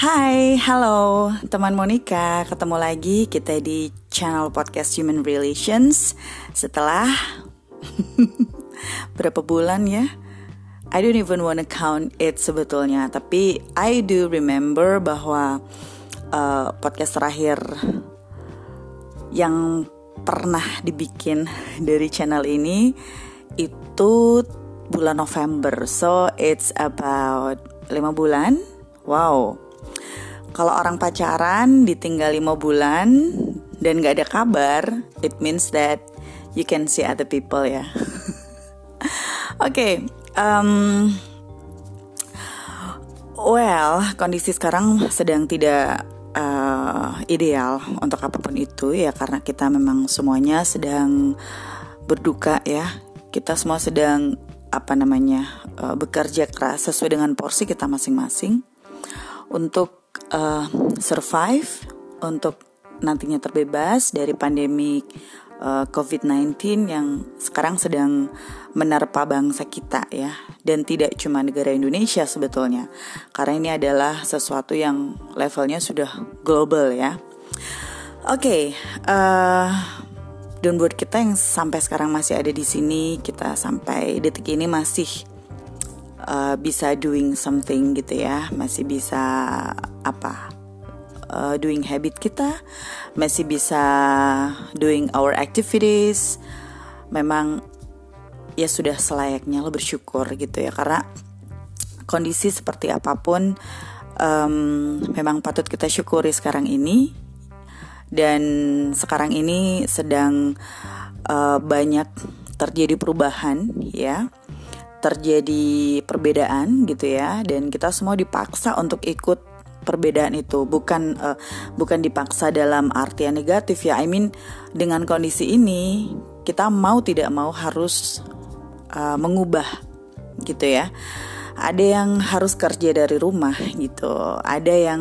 Hai, halo teman Monica, ketemu lagi kita di channel podcast Human Relations setelah berapa bulan ya? I don't even wanna count it sebetulnya, tapi I do remember bahwa uh, podcast terakhir yang pernah dibikin dari channel ini itu bulan November, so it's about 5 bulan. Wow, kalau orang pacaran ditinggal lima bulan dan gak ada kabar, it means that you can see other people ya. Oke, okay, um, well kondisi sekarang sedang tidak uh, ideal untuk apa pun itu ya karena kita memang semuanya sedang berduka ya. Kita semua sedang apa namanya uh, bekerja keras sesuai dengan porsi kita masing-masing untuk uh, survive untuk nantinya terbebas dari pandemi uh, COVID-19 yang sekarang sedang menerpa bangsa kita ya dan tidak cuma negara Indonesia sebetulnya karena ini adalah sesuatu yang levelnya sudah global ya. Oke, okay, uh, dan buat kita yang sampai sekarang masih ada di sini, kita sampai detik ini masih uh, bisa doing something gitu ya. Masih bisa apa uh, doing habit kita. Masih bisa doing our activities. Memang ya sudah selayaknya lo bersyukur gitu ya. Karena kondisi seperti apa pun um, memang patut kita syukuri sekarang ini. Dan sekarang ini sedang uh, banyak terjadi perubahan ya terjadi perbedaan gitu ya dan kita semua dipaksa untuk ikut perbedaan itu. Bukan uh, bukan dipaksa dalam artian negatif ya. I mean dengan kondisi ini kita mau tidak mau harus uh, mengubah gitu ya. Ada yang harus kerja dari rumah gitu. Ada yang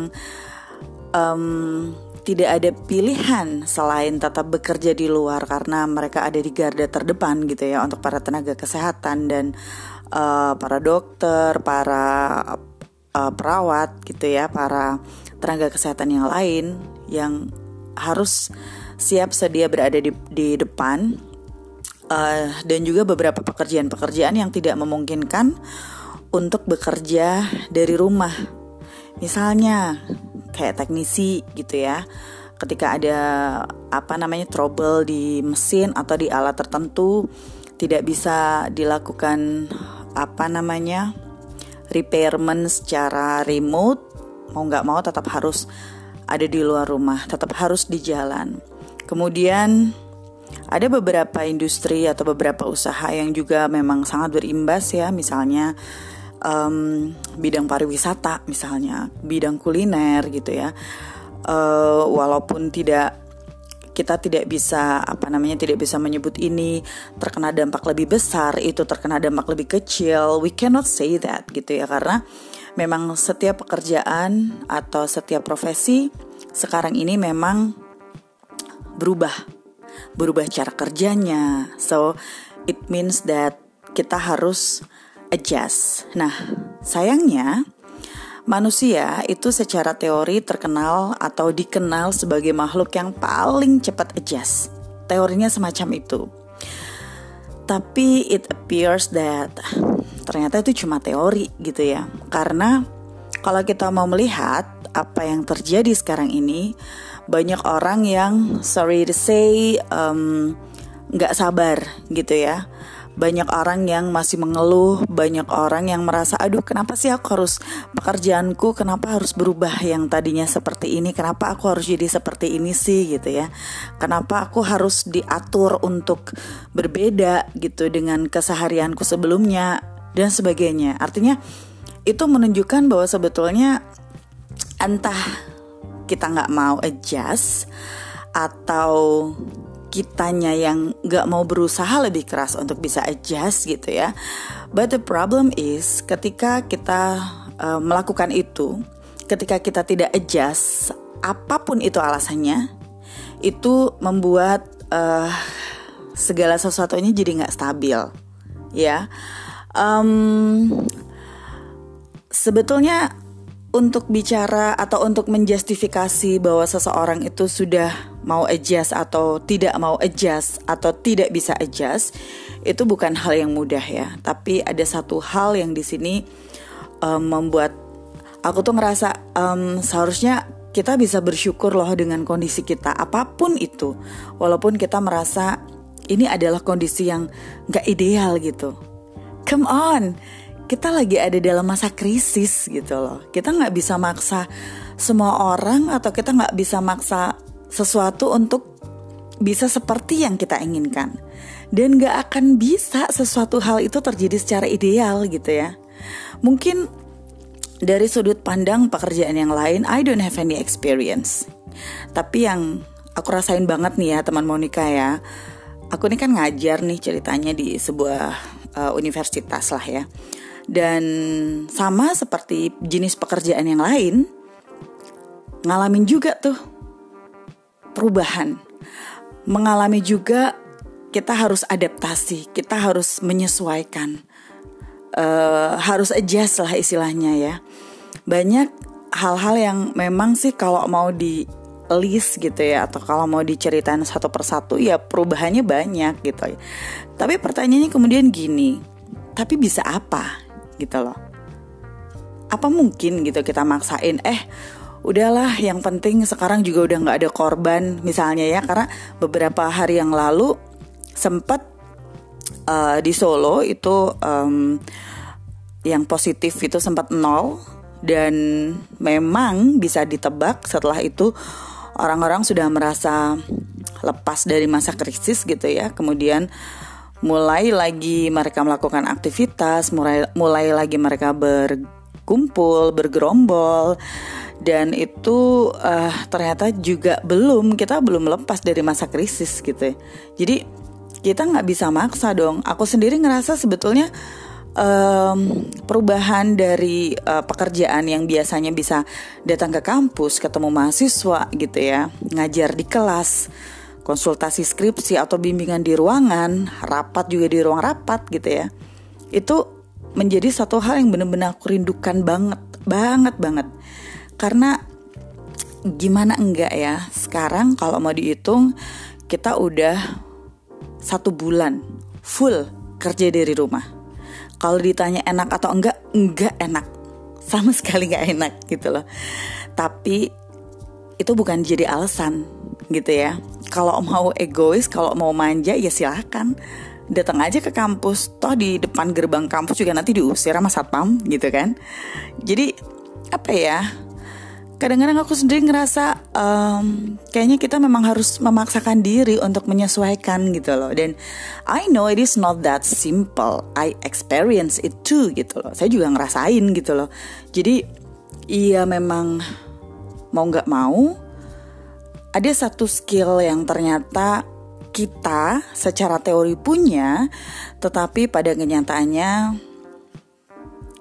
um, tidak ada pilihan selain tetap bekerja di luar karena mereka ada di garda terdepan gitu ya untuk para tenaga kesehatan dan uh, para dokter, para uh, perawat gitu ya, para tenaga kesehatan yang lain yang harus siap sedia berada di, di depan uh, dan juga beberapa pekerjaan-pekerjaan yang tidak memungkinkan untuk bekerja dari rumah. Misalnya kayak teknisi gitu ya. Ketika ada apa namanya trouble di mesin atau di alat tertentu tidak bisa dilakukan apa namanya repairment secara remote mau nggak mau tetap harus ada di luar rumah tetap harus di jalan kemudian ada beberapa industri atau beberapa usaha yang juga memang sangat berimbas ya misalnya um, bidang pariwisata misalnya bidang kuliner gitu ya. Uh, walaupun tidak kita tidak bisa apa namanya tidak bisa menyebut ini terkena dampak lebih besar itu terkena dampak lebih kecil we cannot say that gitu ya. Karena memang setiap pekerjaan atau setiap profesi sekarang ini memang berubah berubah cara kerjanya. So it means that kita harus adjust nah sayangnya Manusia itu secara teori terkenal atau dikenal sebagai makhluk yang paling cepat adjust. Teorinya semacam itu. Tapi it appears that ternyata itu cuma teori gitu ya. Karena kalau kita mau melihat apa yang terjadi sekarang ini, banyak orang yang sorry to say nggak um, sabar gitu ya banyak orang yang masih mengeluh, banyak orang yang merasa aduh kenapa sih aku harus pekerjaanku kenapa harus berubah yang tadinya seperti ini, kenapa aku harus jadi seperti ini sih gitu ya. Kenapa aku harus diatur untuk berbeda gitu dengan keseharianku sebelumnya dan sebagainya. Artinya itu menunjukkan bahwa sebetulnya entah kita nggak mau adjust atau kitanya yang gak mau berusaha lebih keras untuk bisa adjust gitu ya. But the problem is ketika kita uh, melakukan itu, ketika kita tidak adjust, apa pun itu alasannya, itu membuat uh, segala sesuatunya jadi nggak stabil, ya. Um, sebetulnya untuk bicara atau untuk menjustifikasi bahwa seseorang itu sudah mau adjust atau tidak mau adjust atau tidak bisa adjust itu bukan hal yang mudah ya. Tapi ada satu hal yang di sini um, membuat aku tuh ngerasa um, seharusnya kita bisa bersyukur loh dengan kondisi kita apa pun itu, walaupun kita merasa ini adalah kondisi yang gak ideal gitu. Come on, kita lagi ada dalam masa krisis gitu loh. Kita nggak bisa maksa semua orang atau kita nggak bisa maksa sesuatu untuk bisa seperti yang kita inginkan. Dan nggak akan bisa sesuatu hal itu terjadi secara ideal gitu ya. Mungkin dari sudut pandang pekerjaan yang lain, I don't have any experience. Tapi yang aku rasain banget nih ya teman Monica ya. Aku ini kan ngajar nih ceritanya di sebuah uh, universitas lah ya dan sama seperti jenis pekerjaan yang lain, ngalamin juga tuh perubahan. Mengalami juga kita harus adaptasi, kita harus menyesuaikan. Uh, harus adjust lah istilahnya ya. Banyak hal-hal yang memang sih kalau mau di list gitu ya atau kalau mau diceritain satu persatu ya perubahannya banyak gitu ya. Tapi pertanyaannya kemudian gini, tapi bisa apa gitu loh. Apa mungkin gitu kita maksain eh udahlah yang penting sekarang juga udah nggak ada korban misalnya ya. Karena beberapa hari yang lalu sempat uh, di Solo itu um, yang positif itu sempat nol. Dan memang bisa ditebak setelah itu orang-orang sudah merasa lepas dari masa krisis gitu ya. Kemudian mulai lagi mereka melakukan aktivitas, mulai mulai lagi mereka berkumpul, bergerombol dan itu uh, ternyata juga belum kita belum lepas dari masa krisis gitu. Ya. Jadi kita nggak bisa maksa dong. Aku sendiri ngerasa sebetulnya um, perubahan dari uh, pekerjaan yang biasanya bisa datang ke kampus, ketemu mahasiswa gitu ya, ngajar di kelas konsultasi skripsi atau bimbingan di ruangan, rapat juga di ruang rapat gitu ya. Itu menjadi satu hal yang benar-benar aku rindukan banget, banget banget. Karena gimana enggak ya, sekarang kalau mau dihitung kita udah satu bulan full kerja dari rumah. Kalau ditanya enak atau enggak, enggak enak. Sama sekali enggak enak gitu loh. Tapi itu bukan jadi alasan gitu ya. Kalau mau egois, kalau mau manja ya silahkan datang aja ke kampus. Toh di depan gerbang kampus juga nanti diusir sama satpam gitu kan. Jadi apa ya? Kadang-kadang aku sendiri ngerasa um, kayaknya kita memang harus memaksakan diri untuk menyesuaikan gitu loh. Dan I know it is not that simple. I experience it too gitu loh. Saya juga ngerasain gitu loh. Jadi iya memang mau nggak mau ada satu skill yang ternyata kita secara teori punya, tetapi pada kenyataannya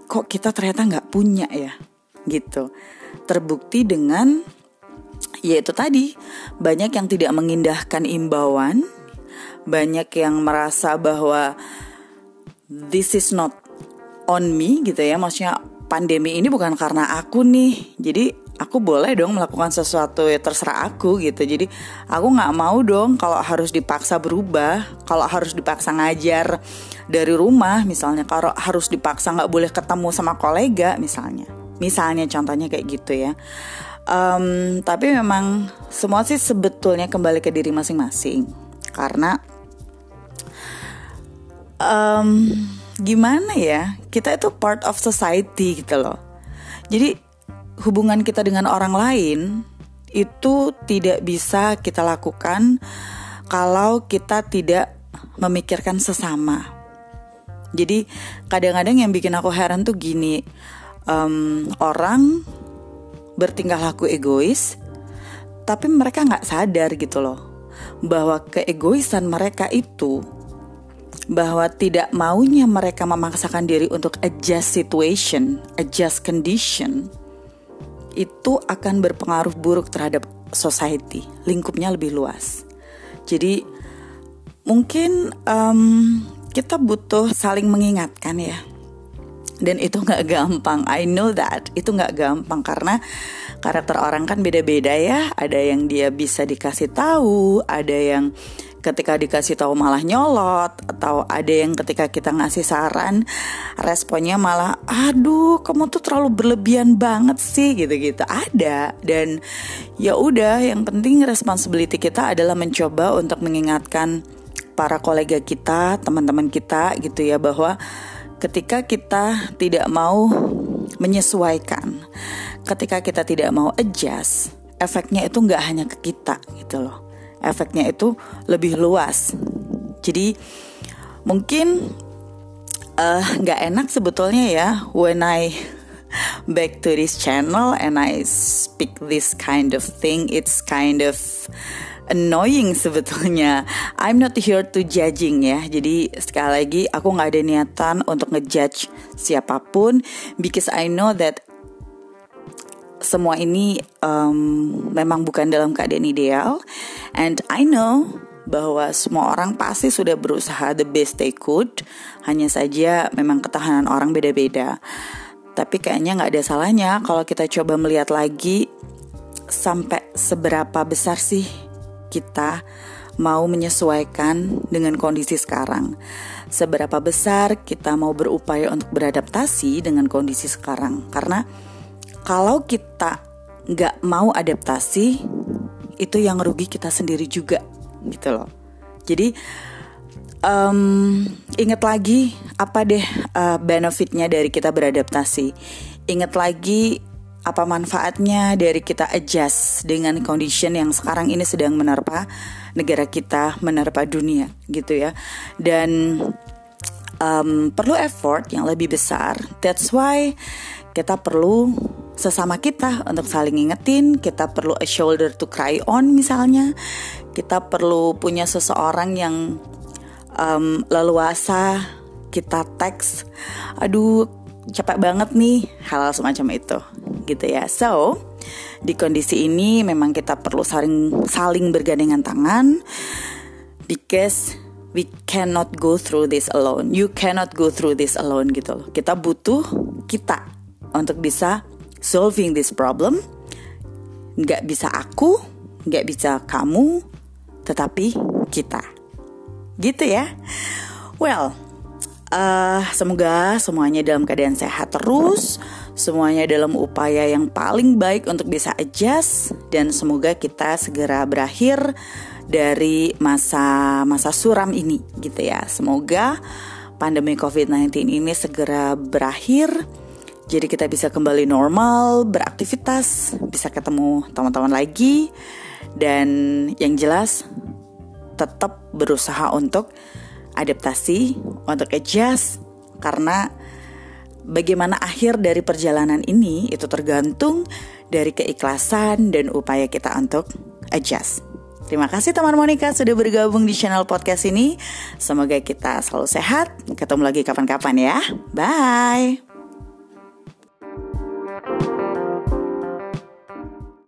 kok kita ternyata nggak punya ya, gitu. Terbukti dengan yaitu tadi banyak yang tidak mengindahkan imbauan, banyak yang merasa bahwa this is not on me gitu ya, maksudnya pandemi ini bukan karena aku nih, jadi aku boleh dong melakukan sesuatu ya terserah aku gitu. Jadi aku nggak mau dong kalau harus dipaksa berubah kalau harus dipaksa ngajar dari rumah misalnya. Kalau harus dipaksa nggak boleh ketemu sama kolega misalnya. Misalnya contohnya kayak gitu ya. Um, tapi memang semua sih sebetulnya kembali ke diri masing-masing. Karena um, gimana ya kita itu part of society gitu loh. Jadi hubungan kita dengan orang lain itu tidak bisa kita lakukan kalau kita tidak memikirkan sesama. Jadi kadang-kadang yang bikin aku heran tuh gini, um, orang bertingkah laku egois, tapi mereka nggak sadar gitu loh bahwa keegoisan mereka itu bahwa tidak maunya mereka memaksakan diri untuk adjust situation, adjust condition, itu akan berpengaruh buruk terhadap society, lingkupnya lebih luas. Jadi mungkin um, kita butuh saling mengingatkan ya. dan itu nggak gampang I know that itu nggak gampang karena karakter orang kan beda-beda ya ada yang dia bisa dikasih tahu ada yang ketika dikasih tahu malah nyolot atau ada yang ketika kita ngasih saran responnya malah aduh kamu tuh terlalu berlebihan banget sih gitu-gitu ada dan ya udah yang penting responsibility kita adalah mencoba untuk mengingatkan para kolega kita teman-teman kita gitu ya bahwa ketika kita tidak mau menyesuaikan, ketika kita tidak mau adjust, efeknya itu nggak hanya ke kita gitu loh. Efeknya itu lebih luas. Jadi mungkin eh, nggak uh, enak sebetulnya ya when I back to this channel and I speak this kind of thing. It's kind of annoying sebetulnya. I'm not here to judging ya. Jadi sekali lagi aku nggak ada niatan untuk ngejudge siapa pun because I know that semua ini um, memang bukan dalam keadaan ideal and I know bahwa semua orang pasti sudah berusaha the best they could hanya saja memang ketahanan orang beda-beda tapi kayaknya nggak ada salahnya kalau kita coba melihat lagi sampai seberapa besar sih kita mau menyesuaikan dengan kondisi sekarang. Seberapa besar kita mau berupaya untuk beradaptasi dengan kondisi sekarang? Karena kalau kita nggak mau adaptasi, itu yang rugi kita sendiri juga, gitu loh. Jadi um, ingat lagi apa deh uh, benefitnya dari kita beradaptasi. Ingat lagi apa manfaatnya dari kita adjust dengan condition yang sekarang ini sedang menerpa negara kita, menerpa dunia gitu ya. Dan um, perlu effort yang lebih besar. That's why kita perlu sesama kita untuk saling ngingetin, kita perlu a shoulder to cry on misalnya. Kita perlu punya seseorang yang um, leluasa kita teks. Aduh, capek banget nih hal semacam itu gitu ya so di kondisi ini memang kita perlu saling saling bergandengan tangan because we cannot go through this alone you cannot go through this alone gitu loh kita butuh kita untuk bisa solving this problem. Nggak bisa aku nggak bisa kamu tetapi kita. Gitu ya. Well uh, semoga semuanya dalam keadaan sehat terus, semuanya dalam upaya yang paling baik untuk bisa adjust. Dan semoga kita segera berakhir dari masa-masa suram ini gitu ya. Semoga pandemi COVID-19 ini segera berakhir. Jadi kita bisa kembali normal, beraktivitas, bisa ketemu teman-teman lagi dan yang jelas tetap berusaha untuk adaptasi, untuk adjust karena bagaimana akhir dari perjalanan ini itu tergantung dari keikhlasan dan upaya kita untuk adjust. Terima kasih teman Monica sudah bergabung di channel podcast ini. Semoga kita selalu sehat. Ketemu lagi kapan-kapan ya. Bye.